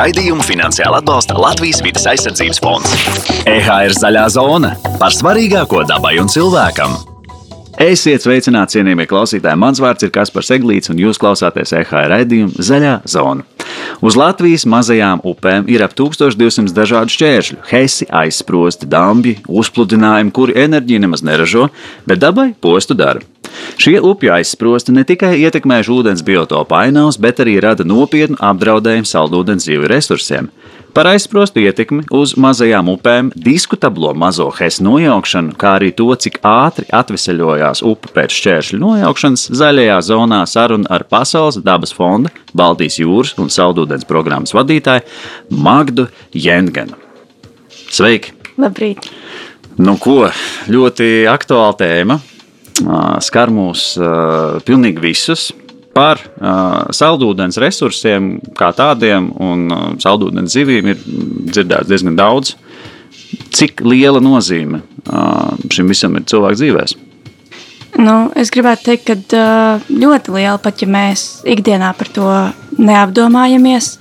Raidījumu finansiāli atbalsta Latvijas vidas aizsardzības fonds. EHR zaļā zona par svarīgāko dabai un cilvēkam. Esiet sveicināti, cienījamie klausītāji. Mans vārds ir Kaspars Eglīts, un jūs klausāties EHR raidījumu Zaļā zona. Uz Latvijas mazajām upēm ir ap 1200 dažādu šķēršļu, hesi, aizsprosti, dambi, uzpludinājumi, kuri enerģiju nemaz neražo, bet dabai postu dara. Šie upju aizsprosti ne tikai ietekmējuši ūdens biotopu ainavas, bet arī rada nopietnu apdraudējumu saldūdens dzīvi resursiem. Par aizsprostu ietekmi uz mazajām upēm, diskutablo mazo hesu nojaukšanu, kā arī to, cik ātri atvesaļojās upe pēc šķēršļu nojaukšanas, zaļajā zonā saruna ar Pasaules dabas fonda, Baltijas jūras un saldūdens programmas vadītāju Magdu Jengenu. Sveiki! Labrīt! Nu, ko, ļoti aktuāla tēma. Skar mūs pilnīgi visus par uh, saldūdens resursiem kā tādiem un uh, saldūdens zivīm ir dzirdēts diezgan daudz. Cik liela nozīme uh, šim visam ir cilvēku dzīvēm? Nu, es gribētu teikt, ka ļoti liela pat ja mēs ikdienā par to neapdomājamies.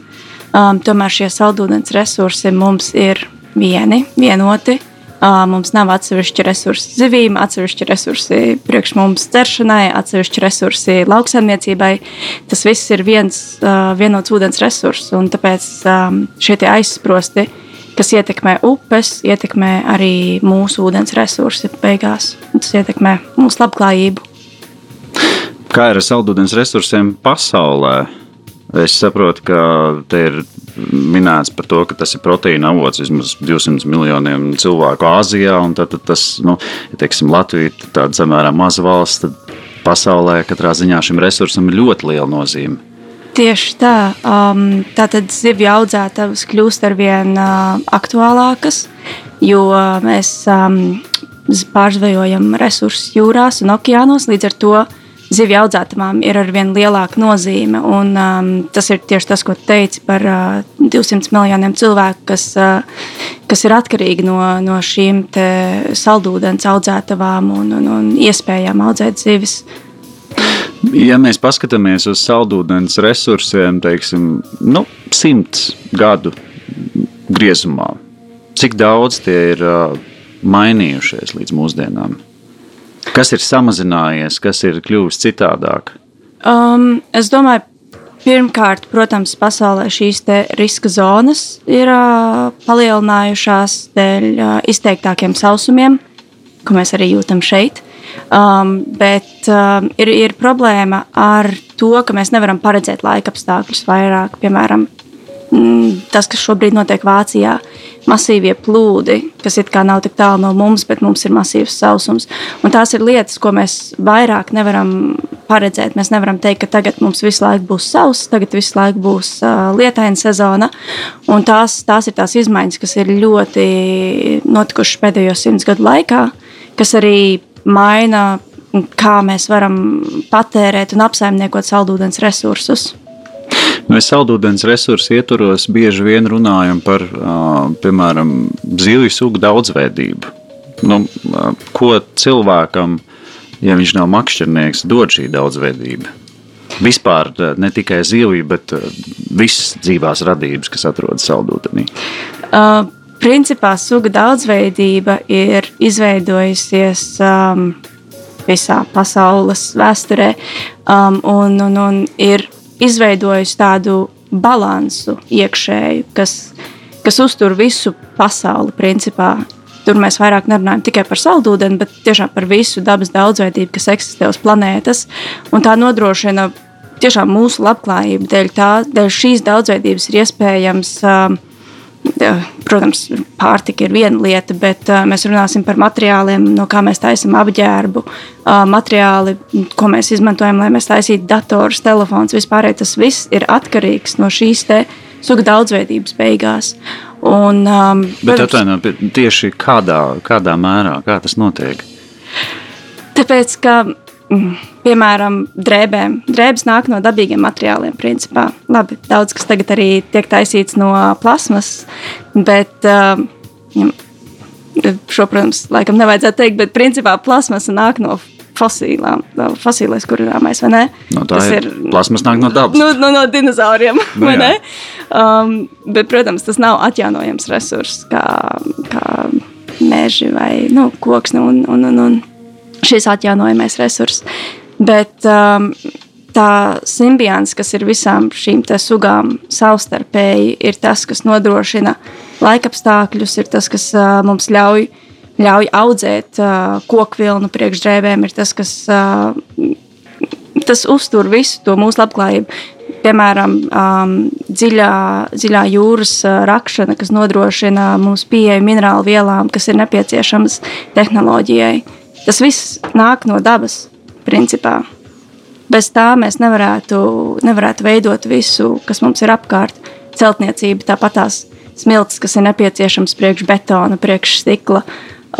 Um, tomēr šie saldūdens resursi mums ir vieni, vienoti. Mums nav atsevišķi resursi zivīm, atsevišķi resursi priekš mums dzeršanai, atsevišķi resursi lauksaimniecībai. Tas viss ir viens vienots ūdens resurss, un tāpēc šie aizsprosti, kas ietekmē upes, ietekmē arī mūsu ūdens resursi beigās. Tas ietekmē mūsu labklājību. Kā ir ar saldūdens resursiem pasaulē? Es saprotu, ka te ir minēts par to, ka tas ir proteīna avots vismaz 200 miljoniem cilvēku Āzijā. Tad, tad tas, nu, ja teiksim, Latvija ir tāda samērā maza valsts, tad pasaulē katrā ziņā šim resursam ir ļoti liela nozīme. Tieši tā. Um, Tātad zivju audzētavas kļūst ar vien uh, aktuālākas, jo mēs um, pārzvejojam resursus jūrās un okeānos. Līdz ar to zivju audzētavām ir ar vien lielāka nozīme. Un, um, tas ir tieši tas, ko teici par uh, 200 miljoniem cilvēku, kas, uh, kas ir atkarīgi no, no šīm saldūdens audzētavām un, un, un iespējām audzēt zivis. Ja mēs paskatāmies uz saldūdens resursiem, teiksim, nu, simts gadu griezumā, cik daudz tie ir uh, mainījušies līdz mūsdienām? Kas ir samazinājies, kas ir kļuvis citādāk? Um, es domāju, pirmkārt, protams, pasaulē šīs riska zonas ir uh, palielinājušās dēļ uh, izteiktākiem sausumiem, ko mēs arī jūtam šeit. Um, bet um, ir, ir problēma ar to, ka mēs nevaram paredzēt laika apstākļus vairāk. Piemēram, mm, tas, kas šobrīd notiek Vācijā, masīvie plūdi, kas it kā nav tik tālu no mums, bet mums ir masīvs sausums. Un tās ir lietas, ko mēs vairāk nevaram paredzēt. Mēs nevaram teikt, ka tagad mums visu laiku būs sauss, tagad visu laiku būs uh, lietaina sezona. Un tās, tās ir tās izmaiņas, kas ir ļoti notikušas pēdējo simts gadu laikā, kas arī maina, kā mēs varam patērēt un apsaimniekot saldūdens resursus. Mēs saldūdens resursu ietvaros bieži vien runājam par, piemēram, zivju sugu daudzveidību. Nu, ko cilvēkam, ja viņš nav makšķernieks, dod šī daudzveidība? Vispār ne tikai zivju, bet visas dzīvās radības, kas atrodas saldūdenī. Uh, principā suga daudzveidība ir izveidojusies um, visā pasaules vēsturē um, un, un, un ir izveidojusi tādu balansu iekšēju, kas, kas uztur visu pasauli. Principā. Tur mēs vairāk nerunājam tikai par saldūdeni, bet tiešām par visu dabas daudzveidību, kas eksistē uz planētas. Un tā nodrošina tiešām mūsu labklājību. Dēļ, tā, dēļ šīs daudzveidības ir iespējams uh, Protams, pārtika ir viena lieta, bet mēs runāsim par materiāliem, no kā mēs taisām apģērbu, materiāli, ko mēs izmantojam, lai mēs taisītu datorus, telefons. Vispār tas viss ir atkarīgs no šīs suga daudzveidības beigās. Un, um, bet atvainojiet, tieši kādā, kādā mērā kā tas notiek? Tāpēc, ka. Piemēram, drēbēm. Drēbes nāk no dabīgiem materiāliem, principā. Labi, daudz kas tagad arī tiek taisīts no plasmas, bet uh, šo, protams, laikam nevajadzētu teikt, bet principā plasmasa nāk no fosilām, fosilais kurināmais, vai ne? No tā tas ir, ir plasmas nāk no dabas. Nu, no, no dinozauriem, nu, vai ne? Um, bet, protams, tas nav atjaunojams resurss, kā, kā meži vai nu, koks nu, un, un, un, un šis atjaunojamais resurss. Bet um, tā simbiance, kas ir visām šīm sugām savstarpēji, ir tas, kas nodrošina laikapstākļus, ir tas, kas uh, mums ļauj, ļauj audzēt uh, koku vilnu priekšdrēvēm, ir tas, kas uh, tas uztur visu to mūsu labklājību. Piemēram, um, dziļā, dziļā jūras uh, rakšana, kas nodrošina mums pieeju minerālu vielām, kas ir nepieciešamas tehnoloģijai. Tas viss nāk no dabas, principā. Bez tā mēs nevarētu, nevarētu veidot visu, kas mums ir apkārt. Celtniecība, tāpat tās smilts, kas ir nepieciešams priekš betona, priekš stikla.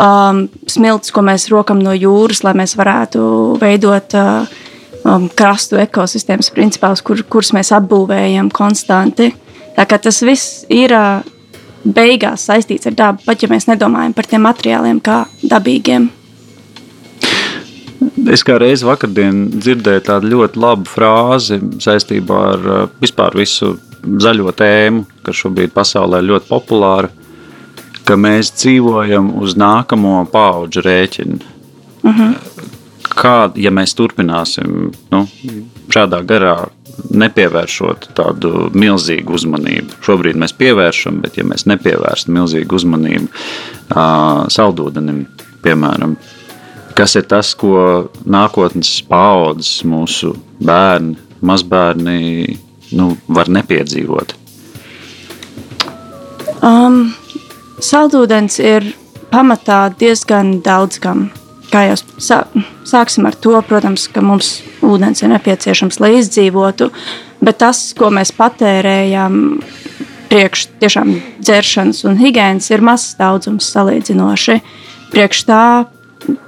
Um, smilts, ko mēs rokam no jūras, lai mēs varētu veidot uh, um, krastu ekosistēmas principālus, kur, kurus mēs apbūvējam konstanti. Tā kā tas viss ir uh, beigās saistīts ar dabu, pat ja mēs nedomājam par tiem materiāliem kā dabīgiem. Es kā reizi vakardien dzirdēju tādu ļoti labu frāzi saistībā ar uh, vispār visu zaļo tēmu, kas šobrīd pasaulē ir ļoti populāra, ka mēs dzīvojam uz nākamo pauģu rēķinu. Uh -huh. Kā, ja mēs turpināsim nu, šādā garā, nepievēršot tādu milzīgu uzmanību, šobrīd mēs pievēršam, bet ja mēs nepievērstam milzīgu uzmanību uh, saldūdenim, piemēram, kas ir tas, ko nākotnes paudzes, mūsu bērni, mazbērni nu, var nepiedzīvot? Um, saldūdens ir pamatā diezgan daudz kam. Kā jau sā, sāksim ar to, protams, ka mums ūdens ir nepieciešams, lai izdzīvotu, bet tas, ko mēs patērējam, priekš tiešām dzeršanas un higiēnas, ir mazs daudzums salīdzinoši. Priekš tā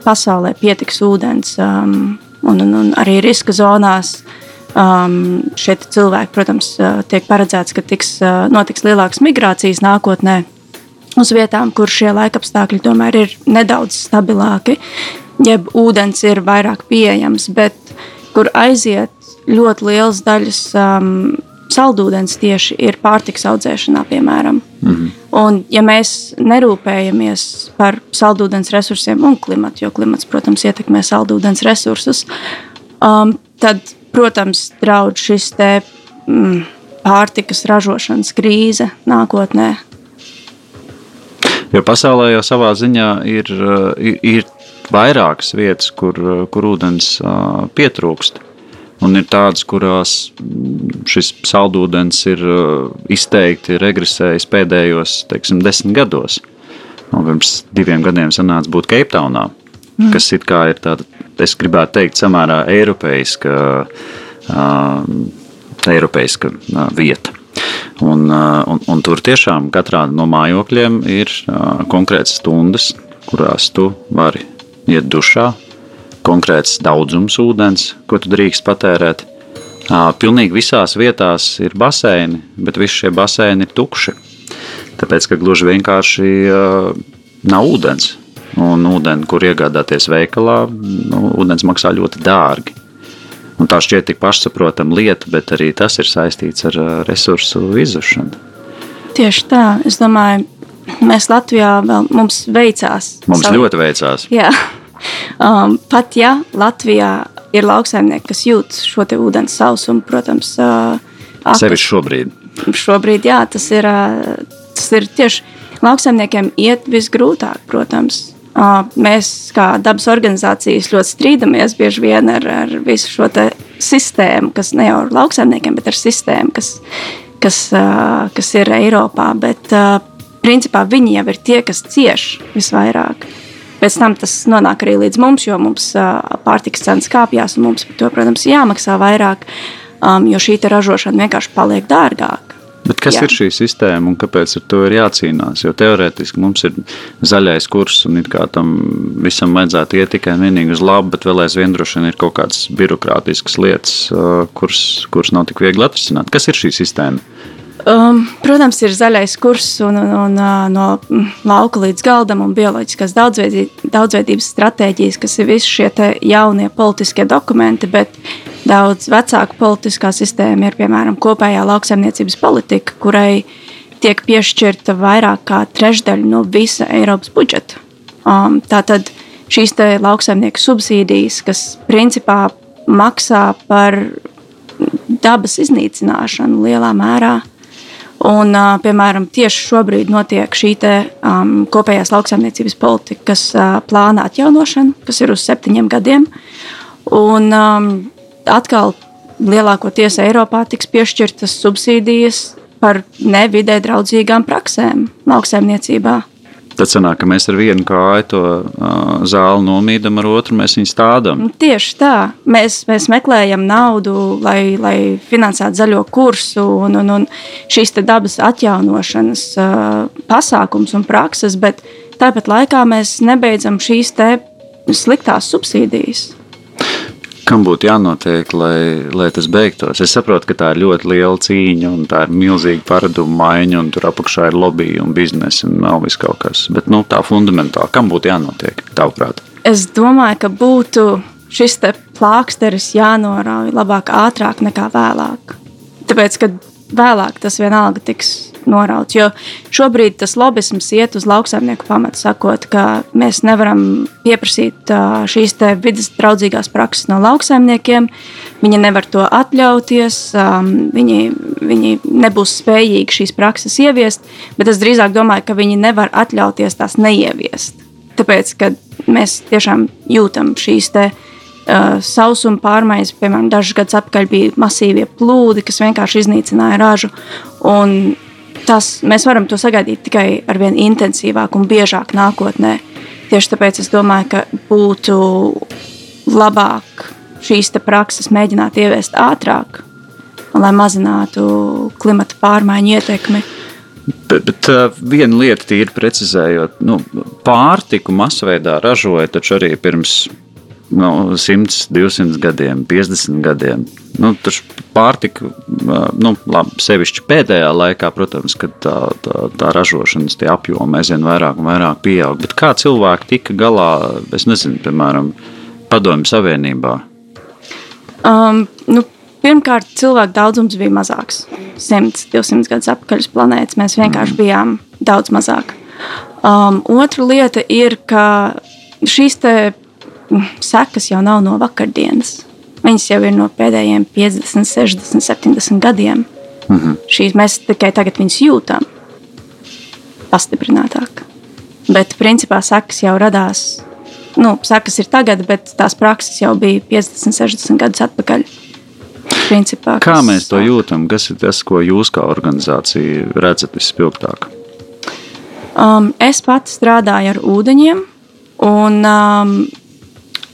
pasaulē pietiks ūdens, um, un, un, un arī riska zonās. Um, šie cilvēki, protams, uh, tiek paredzēts, ka tiks, uh, notiks lielākas migrācijas nākotnē uz vietām, kur šie laikapstākļi tomēr ir nedaudz stabilāki, jeb ūdens ir vairāk pieejams, bet kur aiziet ļoti liels daļas um, saldūdens tieši ir pārtiks audzēšanā, piemēram. Mm -hmm. Un, ja mēs nerūpējamies par saldūdens resursiem un klimatu, jo klimats, protams, ietekmē saldūdens resursus, um, tad, protams, draudz šis te, mm, pārtikas ražošanas krīze nākotnē. Jo pasaulē jau savā ziņā ir, ir, ir vairākas vietas, kur, kur ūdens pietrūkst. Un ir tādas, kurās šis saldūdens ir uh, izteikti regresējis pēdējos teiksim, desmit gados. Un pirms diviem gadiem sanāca būt Keiptaunā, mm. kas ir tāda, es gribētu teikt, samērā eiropeiska, uh, eiropeiska uh, vieta. Un, uh, un, un tur tiešām katrā no mājokļiem ir uh, konkrētas stundas, kurās tu vari iet dušā, konkrēts daudzums ūdens, ko tu drīkst patērēt. Pilnīgi visās vietās ir baseini, bet visi šie baseini ir tukši. Tāpēc, ka gluži vienkārši nav ūdens. Un ūdeni, kur iegādāties veikalā, nu, ūdens maksā ļoti dārgi. Un tā šķiet tik pašsaprotama lieta, bet arī tas ir saistīts ar resursu izušanu. Tieši tā, es domāju, mēs Latvijā vēl mums veicās. Mums savu... ļoti veicās. Jā, Um, pat ja Latvijā ir lauksaimnieki, kas jūt šo ūdens sausumu, protams, uh, sevišķi šobrīd. Šobrīd, jā, tas ir, uh, tas ir tieši lauksaimniekiem iet visgrūtāk, protams. Uh, mēs, kā dabas organizācijas, ļoti strīdamies bieži vien ar, ar visu šo sistēmu, kas ne jau ar lauksaimniekiem, bet ar sistēmu, kas, kas, uh, kas ir Eiropā. Bet, uh, principā, viņi jau ir tie, kas cieš visvairāk. Pēc tam tas nonāk arī līdz mums, jo mums pārtikas cenas kāpjas, un mums par to, protams, jāmaksā vairāk, um, jo šī ražošana vienkārši paliek dārgāka. Bet kas Jā. ir šī sistēma un kāpēc ar to ir jācīnās? Jo teorētiski mums ir zaļais kurs un it kā tam visam vajadzētu iet tikai un vienīgi uz labu, bet vēl aizvien droši vien ir kaut kādas birokrātiskas lietas, kuras, kuras nav tik viegli atrisināt. Kas ir šī sistēma? Um, protams, ir zaļais kurs un, un, un no lauka līdz galdam un bioloģiskās daudzveidības stratēģijas, kas ir visi šie jaunie politiskie dokumenti, bet daudz vecāka politiskā sistēma ir piemēram kopējā lauksaimniecības politika, kurai tiek piešķirta vairāk kā trešdaļa no visa Eiropas budžeta. Um, tātad šīs lauksaimnieku subsīdijas, kas principā maksā par dabas iznīcināšanu lielā mērā, Un, uh, piemēram, tieši šobrīd notiek šī te, um, kopējās lauksaimniecības politikas uh, plāna atjaunošana, kas ir uz septiņiem gadiem. Un, um, atkal lielākoties Eiropā tiks piešķirtas subsīdijas par nevidē draudzīgām praksēm lauksaimniecībā. Tad sanāk, ka mēs ar vienu kāju to uh, zāli nomīdam, ar otru mēs viņu stādām. Nu, tieši tā. Mēs, mēs meklējam naudu, lai, lai finansētu zaļo kursu un, un, un šīs dabas atjaunošanas uh, pasākums un prakses, bet tāpat laikā mēs nebeidzam šīs sliktās subsīdijas kam būtu jānotiek, lai, lai tas beigtos? Es saprotu, ka tā ir ļoti liela cīņa, un tā ir milzīga paradumu maiņa, un tur apakšā ir lobby un biznesa un vēl viss kaut kas. Bet nu, tā fundamentāli, kam būtu jānotiek, tavuprāt? Es domāju, ka būtu šis plāksteris jānorauj labāk, ātrāk nekā vēlāk. Tāpēc, kad vēlāk tas vienalga tiks norauts. Jo šobrīd tas lobisms iet uz lauksaimnieku pamatu, sakot, ka mēs nevaram pieprasīt šīs vidas draudzīgās prakses no lauksaimniekiem. Viņi nevar to atļauties, viņi, viņi nebūs spējīgi šīs prakses ieviest, bet es drīzāk domāju, ka viņi nevar atļauties tās neieviest. Tāpēc, ka mēs tiešām jūtam šīs te, uh, sausuma pārmaiņas, piemēram, dažus gadus atpakaļ bija masīvie plūdi, kas vienkārši iznīcināja ražu. Un tas, mēs varam to sagaidīt tikai ar vien intensīvāk un biežāk nākotnē. Tieši tāpēc es domāju, ka būtu labāk šīs prakses mēģināt ieviest ātrāk, lai mazinātu klimata pārmaiņu ietekmi. Bet, bet uh, viena lieta, ir precizējot, nu, pārtiku masveidā ražoja taču arī pirms nu, 100, 200 gadiem, 50 gadiem. Nu, tur pārtika, nu, labi, sevišķi pēdējā laikā, protams, kad tā, tā, tā ražošanas apjoma aizvien vairāk un vairāk pieaug. Bet kā cilvēki tika galā, es nezinu, piemēram, Padomju Savienībā? Um, nu, pirmkārt, cilvēku daudzums bija mazāks. 100, 200 gadus atpakaļ uz planētas mēs vienkārši mm. bijām daudz mazāk. Um, otra lieta ir, ka šīs sekas jau nav no vakardienas. Viņas jau ir no pēdējiem 50, 60, 70 gadiem. Mm -hmm. Šīs mēs tikai tagad jūtam pastiprinātāk. Bet principā sekas jau radās. Nu, sekas ir tagad, bet tās prakses jau bija 50, 60 gadus atpakaļ. Principā, Kā mēs to jūtam? Kas ir tas, ko jūs kā organizācija redzat vispilgtāk? Um, es pats strādāju ar ūdeņiem, un um,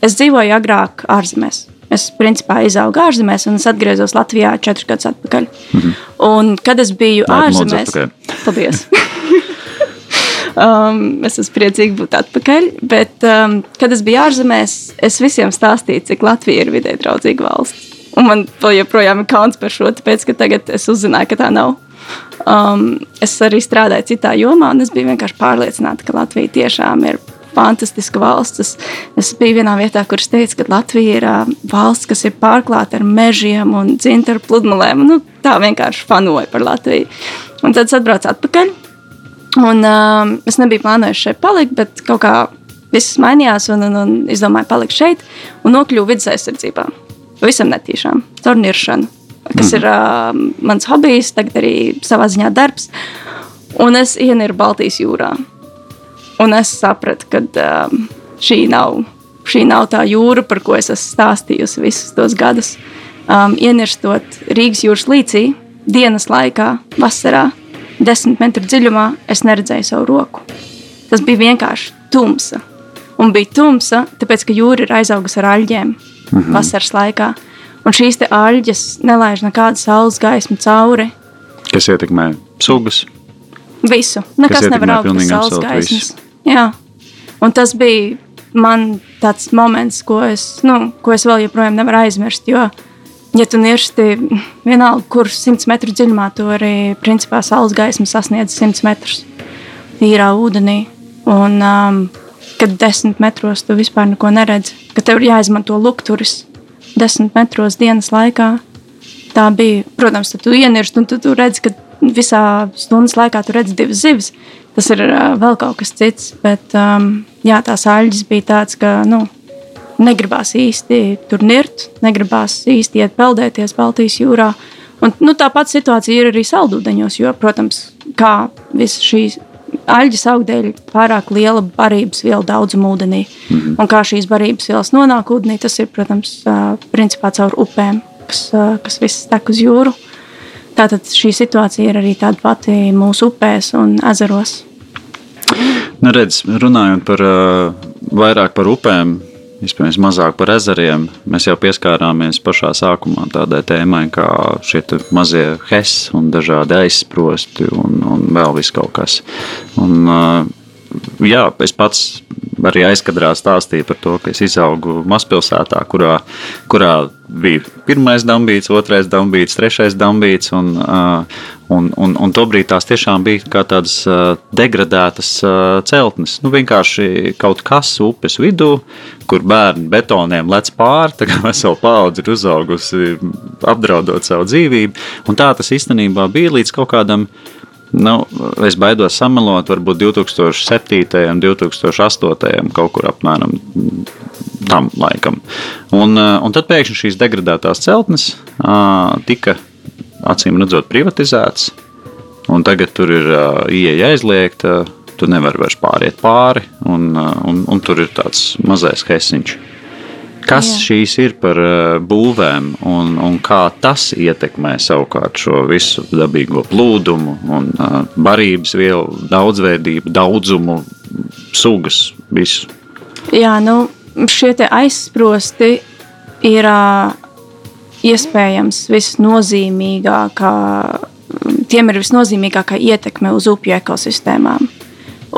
Es dzīvoju agrāk ārzemēs. Es principā izaugu ārzemēs, un es atgriezos Latvijā četrus gadus atpakaļ. Mm -hmm. Un, kad es biju Nā, ārzemēs, paldies! um, es esmu priecīga būt atpakaļ. Bet, um, kad es biju ārzemēs, es visiem stāstīju, cik Latvija ir vidē draudzīga valsts. Un man joprojām ir kauns par šo, tāpēc, ka tagad es uzzināju, ka tā nav. Um, es arī strādāju citā jomā, un es biju vienkārši pārliecināta, ka Latvija tiešām ir fantastiska valsts. Es, es biju vienā vietā, kur es teicu, ka Latvija ir uh, valsts, kas ir pārklāta ar mežiem un dzintaru pludmalēm. Nu, tā vienkārši fanoja par Latviju. Un tad es atbraucu atpakaļ. Un, uh, es nebiju plānojis šeit palikt, bet kaut kā viss mainījās. Un, un, un es domāju, palikt šeit un nokļuvu vidus aizsardzībā. Pavisam netīšām, caur niršanu, kas mm. ir uh, mans hobijs, tagad arī savā ziņā darbs. Un es ieniru Baltijas jūrā. Un es sapratu, ka um, šī, nav, šī nav tā jūra, par ko es esmu stāstījusi visus tos gadus. Um, ienirstot Rīgas jūras līcī, dienas laikā, vasarā, desmit metru dziļumā, es neredzēju savu roku. Tas bija vienkārši tumsa. Un bija tumsa, tāpēc, ka jūra ir aizaugusi ar aļģiem mm -hmm. vasaras laikā. Un šīs aļģes nelaiž nekādu saules gaismu cauri. Kas ietekmē sugas? Visu. Nekas nevar augt bez saules gaismas. Visu. Jā. Un tas bija man tāds moments, ko es, nu, ko es vēl joprojām nevaru aizmirst. Jo ja tu nirsti vienalga, kur 100 metru dziļumā, tu arī principā saules gaisma sasniedz 100 metrus tīrā ūdenī. Un, um, kad 10 metros tu vispār neko neredzi, ka tev ir jāizmanto lukturis 10 metros dienas laikā. Tā bija, protams, tu ienirst un tu, tu redzi, ka visā stundas laikā tu redzi divas zivis. Tas ir uh, vēl kaut kas cits, bet um, jā, tās aļģis bija tāds, ka nu, negribās īsti tur nirt, negribās īsti iet peldēties Baltijas jūrā. Un, nu, Tāpat situācija ir arī saldūdeņos, jo, protams, kā visa šī aļģes augdēļ pārāk liela barības viela daudzuma ūdenī. Mm -hmm. Un kā šīs barības vielas nonāk ūdenī, tas ir, protams, principā caur upēm, kas, kas viss tek uz jūru. Tātad šī situācija ir arī tāda pati mūsu upēs un ezeros. Nu, redz, runājot par vairāk par upēm, Iespējams, mazāk par ezeriem. Mēs jau pieskārāmies pašā sākumā tādai tēmai, kā šie mazie hesi un dažādi aizsprosti un, un vēl viss kaut kas. Un, jā, es pats arī aizkadrā stāstīju par to, ka es izaugu mazpilsētā, kurā, kurā bija pirmais dambīts, otrais dambīts, trešais dambīts. Un, Un, un, un tobrīd tās tiešām bija kā tādas uh, degradētas uh, celtnes. Nu, vienkārši kaut kas upes vidū, kur bērni betoniem lec pāri, tā kā vesela paudze ir uzaugusi, apdraudot savu dzīvību. Un tā tas īstenībā bija līdz kaut kādam. Nu, es baidos samalot, varbūt 2007. un 2008. kaut kur apmēram tam laikam. Un, un tad pēkšņi šīs degradētās celtnes tika acīm redzot, privatizēts. Un tagad tur ir ieeja aizliegta, tu nevari vairs pāriet pāri, un, un, un tur ir tāds mazais hesiņš. Kas Jā. šīs ir par uh, būvēm un, un kā tas ietekmē savukārt šo visu dabīgo plūdumu un uh, barības vielu daudzveidību, daudzumu, sugas, visu? Jā, nu, šie aizsprosti ir iespējams visnozīmīgākā, tiem ir visnozīmīgākā ietekme uz upju ekosistēmām.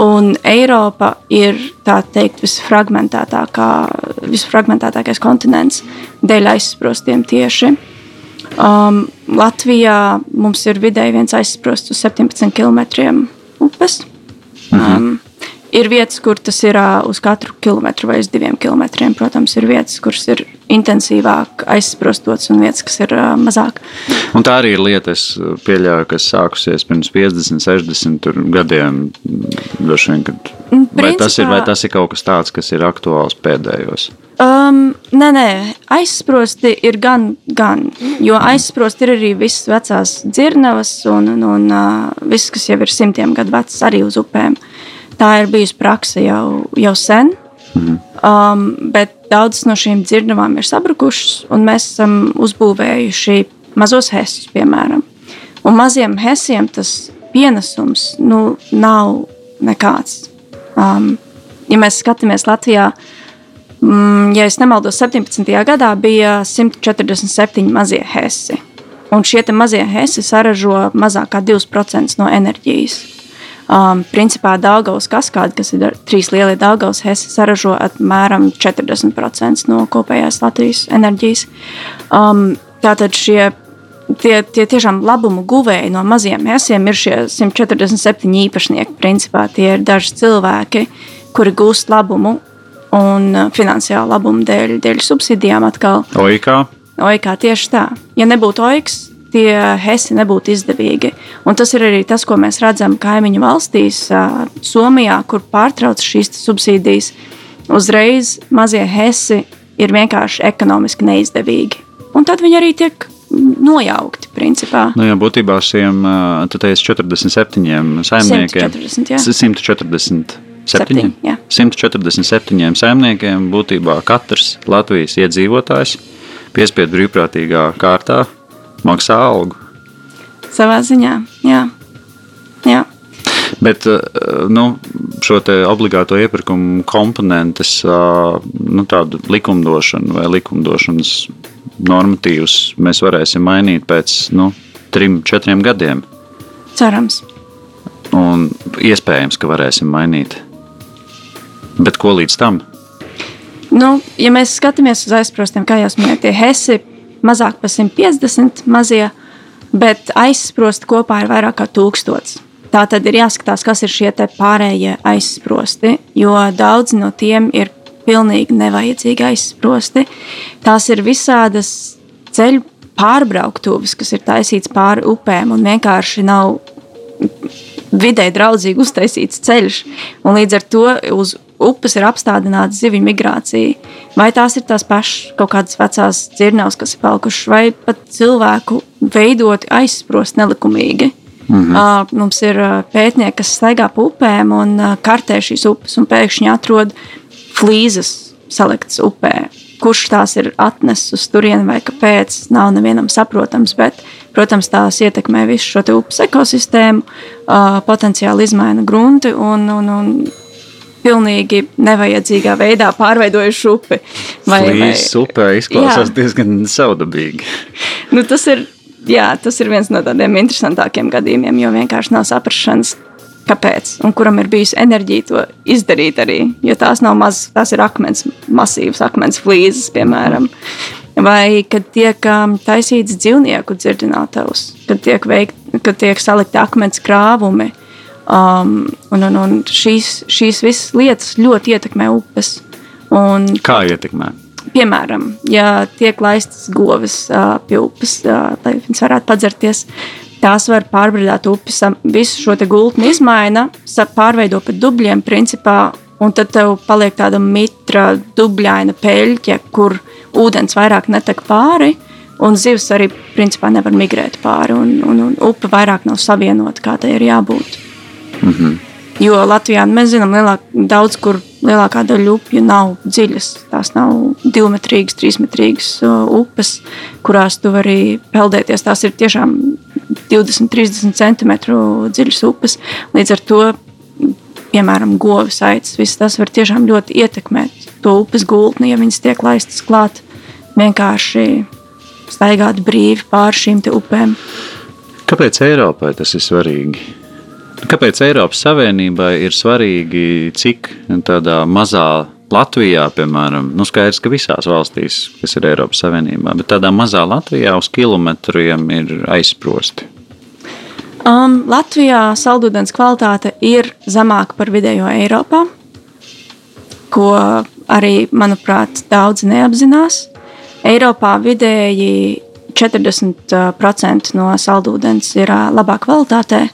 Un Eiropa ir tā teikt visfragmentētākā, visfragmentētākais kontinents dēļ aizsprostiem tieši. Um, Latvijā mums ir vidēji viens aizsprosts uz 17 km upes. Mhm. Um, Ir vietas, kur tas ir uz katru kilometru vai uz diviem kilometriem. Protams, ir vietas, kuras ir intensīvāk aizsprostotas, un vietas, kas ir mazāk. Un tā arī ir lieta, pieļauju, kas sākusies pirms 50, 60 gadiem. Vien, kad... Principā... vai, tas ir, vai tas ir kaut kas tāds, kas ir aktuāls pēdējos? Um, nē, nē, aizsprosti ir gan, gan. Jo aizsprosti ir arī visas vecās dzirnavas un, un, un uh, viss, kas jau ir simtiem gadu vecs, arī uz upēm. Uh, tā ir bijusi praksa jau, jau sen. Mhm. Um, bet daudzas no šīm dzirdamām ir sabrukušas, un mēs esam uzbūvējuši mazos hesus, piemēram. Un maziem hesiem tas pienesums nu, nav nekāds. Um, ja mēs skatāmies Latvijā, mm, ja nemaldos, 17. gadā bija 147 mazie hesi. Un šie mazie hesi saražo mazāk kā 2% no enerģijas. Um, principā Dāngavas kaskāde, kas ir trīs lielie Dāngavas hesi, saražo apmēram 40% no kopējās Latvijas enerģijas. Um, tātad šie tie, tie tiešām labumu guvēji no maziem hesiem ir šie 147 īpašnieki. Principā tie ir daži cilvēki, kuri gūst labumu un uh, finansiālu labumu dēļ, dēļ subsīdijām atkal. Oikā. Oikā tieši tā. Ja nebūtu oiks, tie hesi nebūtu izdevīgi. Un tas ir arī tas, ko mēs redzam kaimiņu valstīs, Somijā, kur pārtrauc šīs subsīdijas. Uzreiz mazie hesi ir vienkārši ekonomiski neizdevīgi. Un tad viņi arī tiek nojaukti. Principā. Nu, jā, būtībā šiem 47 saimniekiem 140, jā. 140. Septiņi, 147 saimniekiem būtībā katrs Latvijas iedzīvotājs piespiedu brīvprātīgā kārtā maksā algu. Savā ziņā, jā. jā. Bet eh, nu, šo obligāto iepirkumu komponentes, nu, tādu likumdošanu vai likumdošanas normatīvus mēs varēsim mainīt pēc nu, trim, četriem gadiem. Cerams. Un iespējams, ka varēsim mainīt. Bet ko līdz tam? Nu, ja mēs skatāmies uz aizprostiem, kā jau minēju, tie hesi mazāk par 150 mazie, bet aizsprosti kopā ir vairāk kā tūkstots. Tā tad ir jāskatās, kas ir šie pārējie aizsprosti, jo daudzi no tiem ir pilnīgi nevajadzīgi aizsprosti. Tās ir visādas ceļu pārbrauktuvas, kas ir taisīts pāri upēm un vienkārši nav vidē draudzīgi uztaisīts ceļš. Un līdz ar to uz upes ir apstādināta zivju migrācija. Vai tās ir tās pašas kaut kādas vecās dzirnavas, kas ir palikušas, vai pat cilvēku veidoti aizsprost nelikumīgi. Mm -hmm. uh, mums ir pētnieki, kas staigā pa upēm un uh, kartē šīs upes, un pēkšņi atrod flīzes saliktas upē. Kurš tās ir atnesis uz turieni vai kāpēc, nav nevienam saprotams. Bet, protams, tās ietekmē visu šo upes ekosistēmu, uh, potenciāli izmaina grunti un, un, un pilnīgi nevajadzīgā veidā pārveidojuši upi. Vai, vai... upē izklausās jā. diezgan saudabīgi. nu, tas, ir, jā, tas ir viens no tādiem interesantākiem gadījumiem, jo vienkārši nav saprašanas, kāpēc un kuram ir bijusi enerģija to izdarīt arī. Jo tās nav mazas, tās ir akmens, masīvas akmens flīzes, piemēram. Vai kad tiek um, taisīts dzīvnieku dzirdinātājs, kad tiek, veikt, kad tiek salikti akmens krāvumi, Um, un, un, un šīs, šīs visas lietas ļoti ietekmē upes. Un, Kā ietekmē? Piemēram, ja tiek laistas govis uh, pie upes, uh, lai viņas varētu padzerties, tās var pārbrīdēt upes, visu šo gultni izmaina, pārveido par dubļiem, principā, un tad tev paliek tāda mitra, dubļaina peļķe, kur ūdens vairāk netek pāri. Un zivs arī principā nevar migrēt pāri, un, un, un upe vairāk nav savienota, kā tai ir jābūt. Mm -hmm. Jo Latvijā mēs zinām, lielāk, daudz kur lielākā daļa upju nav dziļas. Tās nav divmetrīgas, trīsmetrīgas uh, upes, kurās tu vari peldēties. Tās ir tiešām 20, 30 centimetru dziļas upes. Līdz ar to, piemēram, govis aitas, viss tas var tiešām ļoti ietekmēt to upes gultni, ja viņas tiek laistas klāt vienkārši staigāt brīvi pāri šīm upēm. Kāpēc Eiropai tas ir svarīgi? Kāpēc Eiropas Savienībai ir svarīgi, cik tādā mazā Latvijā, piemēram, nu skaidrs, ka visās valstīs, kas ir Eiropas Savienībā, bet tādā mazā Latvijā uz kilometriem ir aizsprosti? Um, Latvijā saldūdens kvalitāte ir zemāka par vidējo Eiropā, ko arī, manuprāt, daudzi neapzinās. Eiropā vidēji 40% no saldūdens ir labā kvalitātē,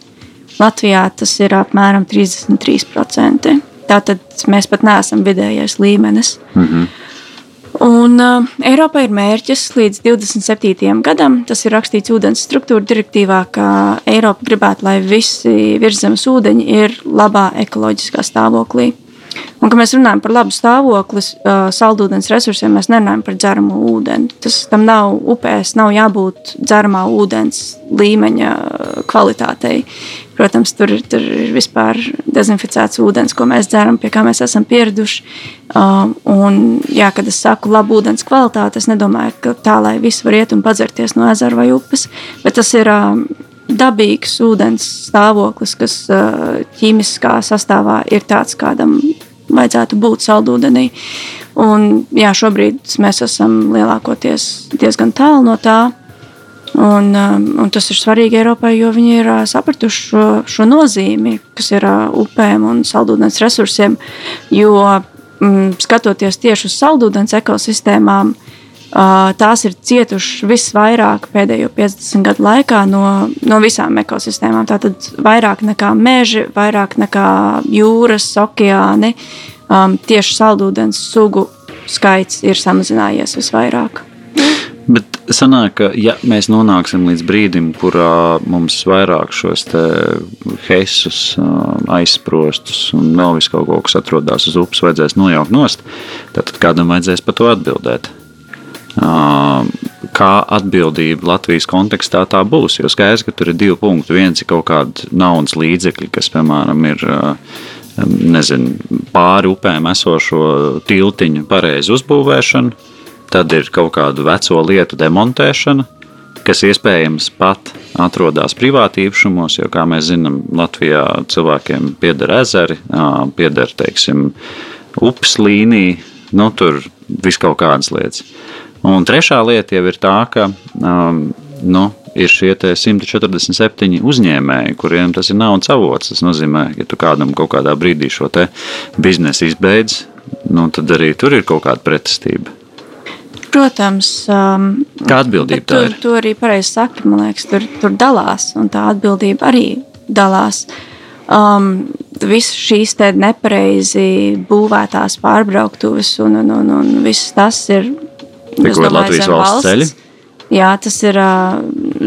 Latvijā tas ir apmēram 33%. Tātad mēs pat neesam vidējais līmenis. Mm -hmm. Un uh, Eiropai ir mērķis līdz 27. gadam, tas ir rakstīts ūdens struktūra direktīvā, ka Eiropa gribētu, lai visi virsmas ūdeņi ir labā ekoloģiskā stāvoklī. Un, kad mēs runājam par labu stāvokli, uh, saldūdens resursiem, mēs nerunājam par dzeramo ūdeni. Tas tam nav upēs, nav jābūt dzeramā ūdens līmeņa kvalitātei. Protams, tur, tur ir vispār dezinficēts ūdens, ko mēs dzeram, pie kā mēs esam pieraduši. Uh, un, jā, kad es saku labu ūdens kvalitāti, es nedomāju, ka tā, lai viss var iet un padzerties no ezera vai upes, bet tas ir uh, dabīgs ūdens stāvoklis, kas uh, ķīmiskā sastāvā ir tāds, kādam vajadzētu būt saldūdenī. Un, jā, šobrīd mēs esam lielākoties diezgan tālu no tā. Un, um, un tas ir svarīgi Eiropai, jo viņi ir uh, sapratuši šo, šo nozīmi, kas ir uh, upēm un saldūdens resursiem. Jo mm, skatoties tieši uz saldūdens ekosistēmām, uh, tās ir cietušas visvairāk pēdējo 50 gadu laikā no, no visām ekosistēmām. Tātad vairāk nekā meži, vairāk nekā jūras, okeāni. Um, tieši saldūdens sugu skaits ir samazinājies visvairāk. Bet sanāk, ka ja mēs nonāksim līdz brīdim, kurā mums vairāk šos heisus, aizsprostus un vēl visu kaut ko, kas atrodas uz upes, vajadzēs nojaukt nost, tad kādam vajadzēs par to atbildēt. Kā atbildība Latvijas kontekstā tā būs? Jo skaidrs, ka tur ir divi punkti. Viens ir kaut kāda naudas līdzekļa, kas, piemēram, ir nezinu, pāri upēm esošo tiltiņu pareizu uzbūvēšanu Tad ir kaut kādu veco lietu demontēšana, kas iespējams pat atrodas privāti īpašumos, jo, kā mēs zinām, Latvijā cilvēkiem pieder ezeri, pieder, teiksim, upes līnija, nu tur vis kaut kādas lietas. Un trešā lieta jau ir tā, ka nu, ir šie 147 uzņēmēji, kuriem tas ir naudas avots. Tas nozīmē, ja tu kādam kaut kādā brīdī šo biznesu izbeidz, nu, tad arī tur ir kaut kāda pretestība. Protams, um, kā atbildība tā ir. Tu arī pareizi saki, man liekas, tur, tur dalās, un tā atbildība arī dalās. Um, Visas šīs nepareizi būvētās pārbrauktuves un, un, un, un viss tas ir. Tikko ir Latvijas valsts, valsts ceļi. Jā, tas ir uh,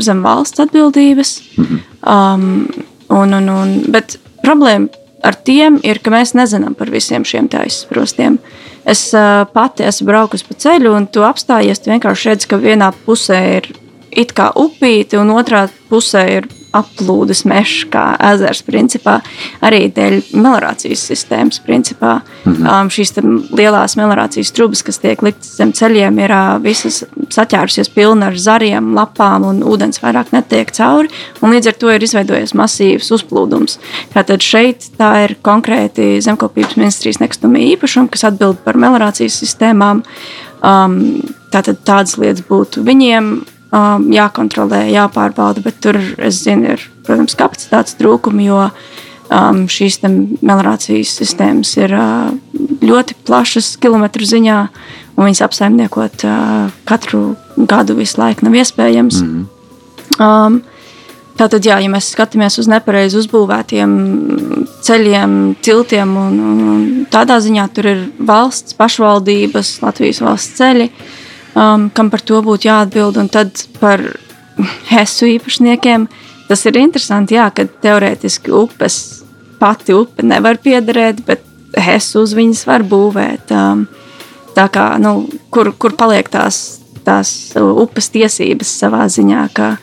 zem valsts atbildības. Mm -hmm. um, un, un, un, bet problēma ar tiem ir, ka mēs nezinām par visiem šiem taisnostiem. Es uh, pati esmu braukusi pa ceļu, un tu apstājies. Tu vienkārši redzi, ka vienā pusē ir it kā upīte, un otrā pusē ir aplūdes mežs, kā ezers, principā, arī dēļ melnācijas sistēmas. Principā. -hmm. um, šīs lielās melnācijas trubas, kas tiek liktas zem ceļiem, ir uh, visas saķērusies pilni ar zariem, lapām, un ūdens vairāk netiek cauri. Līdz ar to ir izveidojies masīvs uzplūdums. Tātad šeit tā ir konkrēti zemkopības ministrijas nekustamie īpašumi, kas atbild par melnācijas sistēmām. Um, tātad tādas lietas būtu viņiem um, jākontrolē, jāpārbauda, bet tur, es zinu, ir, protams, kapacitātes trūkumi, jo um, šīs melnācijas sistēmas ir uh, ļoti plašas kilometru ziņā, un viņas apsaimniekot uh, katru gadu visu laiku nav iespējams. Mm -hmm. um, Tātad, jā, ja mēs skatāmies uz nepareizi uzbūvētiem ceļiem, tiltiem, un, un, un tādā ziņā tur ir valsts, pašvaldības, Latvijas valsts ceļi, uh, um, kam par to būtu jāatbild. Un tad par hesu īpašniekiem tas ir interesanti, jā, ka teorētiski upes pati upe nevar piederēt, bet hesu uz viņas var būvēt. Um, tā kā, nu, kur, kur paliek tās, tās upes tiesības savā ziņā, ka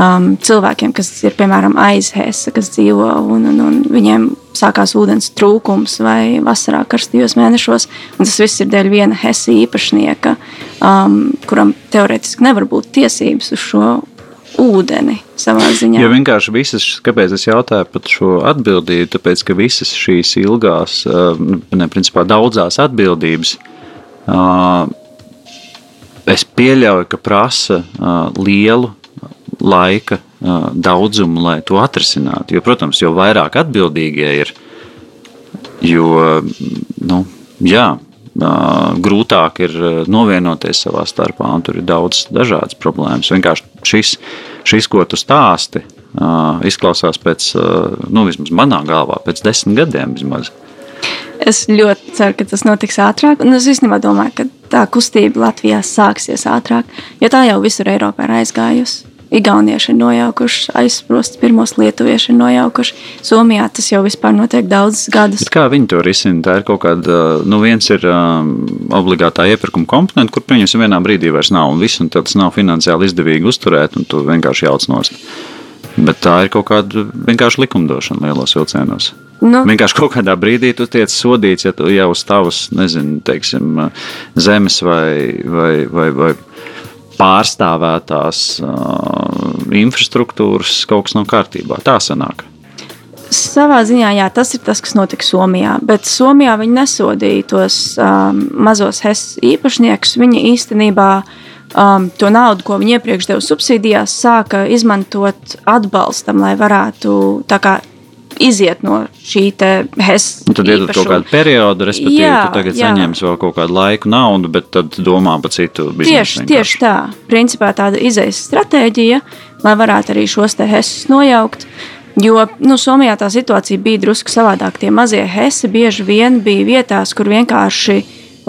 um, cilvēkiem, kas ir piemēram aiz Hesa, kas dzīvo un, un, un viņiem sākās ūdens trūkums vai vasarā karstajos mēnešos. Tas viss ir dēļ viena Hesa īpašnieka, um, kuram teorētiski nevar būt tiesības uz šo ūdeni savā ziņā. Jo vienkārši visas, kāpēc es jautāju par šo atbildību, tāpēc ka visas šīs ilgās, um, ne, principā daudzās atbildības. Uh, es pieļauju, ka prasa uh, lielu laika daudzumu, lai to atrisinātu. Jo, protams, jo vairāk atbildīgie ir, jo nu, jā, grūtāk ir novienoties savā starpā, un tur ir daudz dažādas problēmas. Vienkārši šis, šis ko tu stāsti, izklausās pēc, nu, vismaz manā galvā, pēc desmit gadiem vismaz. Es ļoti ceru, ka tas notiks ātrāk. Un es īstenībā domāju, ka tā kustība Latvijā sāksies ātrāk, jo tā jau visur Eiropā ir aizgājusi. Igaunieši ir nojaukuši, aizsprost, pirmos lietuvieši ir nojaukuši. Somijā tas jau vispār notiek daudzus gadus. Bet kā viņi to risina? Tā ir kaut kāda, nu viens ir um, obligātā iepirkuma komponenta, kur pieņemsim vienā brīdī vairs nav, un viss, un tas nav finansiāli izdevīgi uzturēt, un tu vienkārši jauc nost. Bet tā ir kaut kāda vienkārši likumdošana lielos vilcienos. Nu. Vienkārši kaut kādā brīdī tu tiec sodīts, ja tu jau uz tavas, nezinu, teiksim, zemes vai, vai, vai, vai pārstāvētās uh, infrastruktūras kaut kas nav kārtībā. Tā sanāk. Savā ziņā jā, tas ir tas, kas notika Somijā. Bet Somijā viņi nesodīja tos um, mazos HES īpašniekus. Viņi īstenībā um, to naudu, ko viņi iepriekš deva subsīdijās, sāka izmantot atbalstam, lai varētu kā, iziet no šī HES. Un tad iedod kaut kādu periodu, respektīvi, jā, tu tagad jā. saņemsi vēl kaut kādu laiku naudu, bet tad domā par citu biznesu. Tieši, tieši tā. Principā tāda izejas stratēģija, lai varētu arī šos te HES nojaukt. Jo nu, Somijā tā situācija bija drusku savādāk. Tie mazie hesi bieži vien bija vietās, kur vienkārši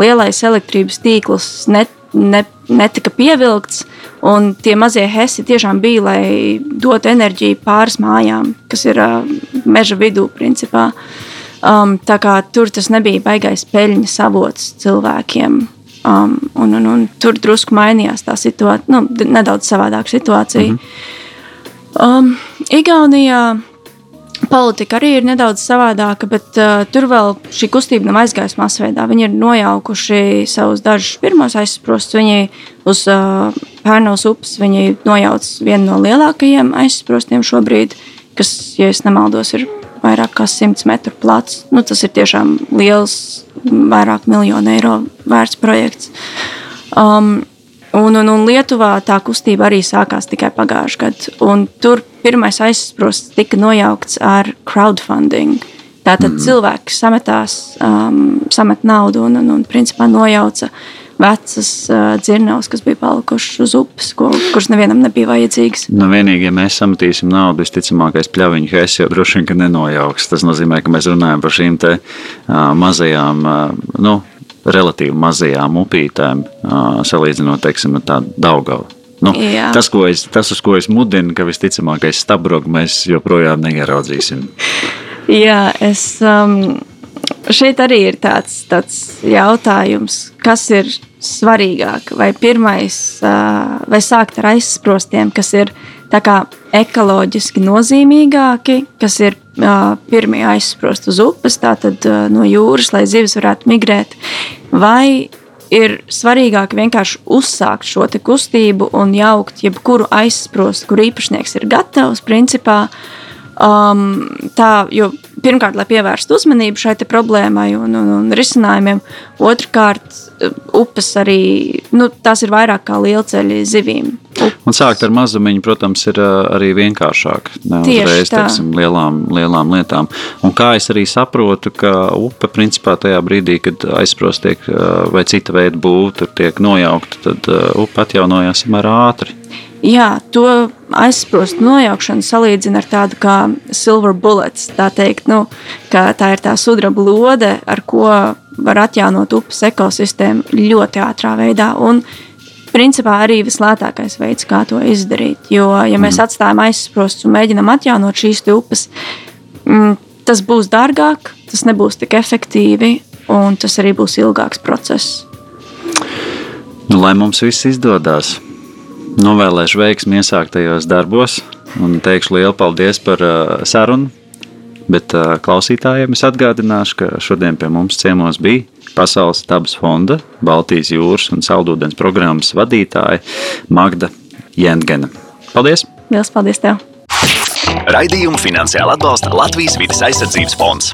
lielais elektrības tīkls net, ne, netika pievilkts. Un tie mazie hesi tiešām bija, lai dotu enerģiju pāris mājām, kas ir meža vidū, principā. Um, tā kā tur tas nebija baigais peļņas avots cilvēkiem. Um, un, un, un tur drusku mainījās tā situācija, nu, nedaudz savādāka situācija. Mm -hmm. um, Igaunijā politika arī ir nedaudz savādāka, bet uh, tur vēl šī kustība nav aizgājusi masveidā. Viņi ir nojaukuši savus dažus pirmos aizsprostus. Viņi uz uh, Pērnavas upes nojauc vienu no lielākajiem aizsprostiem šobrīd, kas, ja nemaldos, ir vairāk kā 100 metru plats. Nu, tas ir tiešām liels, vairāk miljonu eiro vērts projekts. Um, Un, un, un Lietuvā tā kustība arī sākās tikai pagājušajā gadā. Tur pirmais aizsprosts tika nojaukts ar crowdfunding. Tātad mm. cilvēki sametās, um, samet naudu un, un, un principā nojauca vecas uh, dzirnavas, kas bija palikušas uz upes, ko, kuras nevienam nebija vajadzīgas. Nu, vienīgi, ja mēs sametīsim naudu, visticamākais pļaviņu hēs jau droši vien nenojauks. Tas nozīmē, ka mēs runājam par šīm te, uh, mazajām, uh, nu, relatīvi mazajām upītēm, uh, salīdzinot, teiksim, ar tādu Daugavu. Nu, Jā. tas, es, tas, uz ko es mudinu, ka visticamākais stabrogu mēs joprojām neieraudzīsim. Jā, es, um, šeit arī ir tāds, tāds jautājums, kas ir svarīgāk. Vai pirmais, vai sākt ar aizsprostiem, kas ir ekoloģiski nozīmīgāki, kas ir pirmie aizsprost uz upes, tātad no jūras, lai zivis varētu migrēt, vai ir svarīgāk vienkārši uzsākt šo kustību un jaukt jebkuru aizsprostu, kur īpašnieks ir gatavs, principā. Um, tā, jo pirmkārt, lai pievērstu uzmanību šai problēmai un, un, un risinājumiem, otrkārt, upes arī nu, tās ir vairāk kā lielceļi zivīm. Upes. Un sākt ar mazumiņu, protams, ir arī vienkāršāk. Ne uzreiz teiksim, lielām, lielām lietām. Un kā es arī saprotu, ka upe principā tajā brīdī, kad aizsprost tiek vai cita veida būvta tiek nojaukta, tad upe atjaunojās samērā ātri. Jā, to aizsprostu nojaukšanu salīdzina ar tādu kā silver bullets. Tā, teikt, nu, tā ir tā sudraba lode, ar ko var atjaunot upes ekosistēmu ļoti ātrā veidā. Un, Principā arī vislētākais veids, kā to izdarīt. Jo, ja mēs mm. atstājam aizsprostus un mēģinām atjaunot šīs upes, mm, tas būs dārgāk, tas nebūs tik efektīvi, un tas arī būs ilgāks process. Nu, lai mums viss izdodas, novēlēšu veiksmi iesāktajos darbos un teikšu lielu paldies par uh, sarunu. Bet uh, klausītājiem es atgādināšu, ka šodien pie mums ciemos bija Pasaules dabas fonda, Baltijas jūras un saldūdens programmas vadītāja Magda Jengena. Paldies! Lielas paldies tev! Raidījumu finansiāli atbalsta Latvijas vidas aizsardzības fonds.